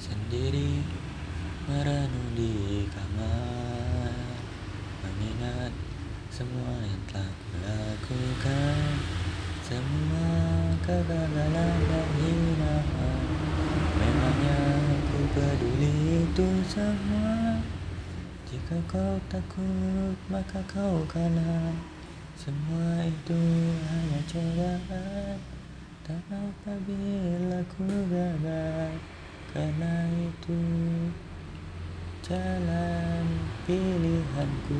Sendiri merenung di kamar Mengingat semua yang telah kulakukan. Semua kegagalan dan hinaan Memangnya ku peduli itu semua? Jika kau takut maka kau kalah. Semua itu hanya cobaan. Tak apabila ku gagal Karena itu jalan pilihanku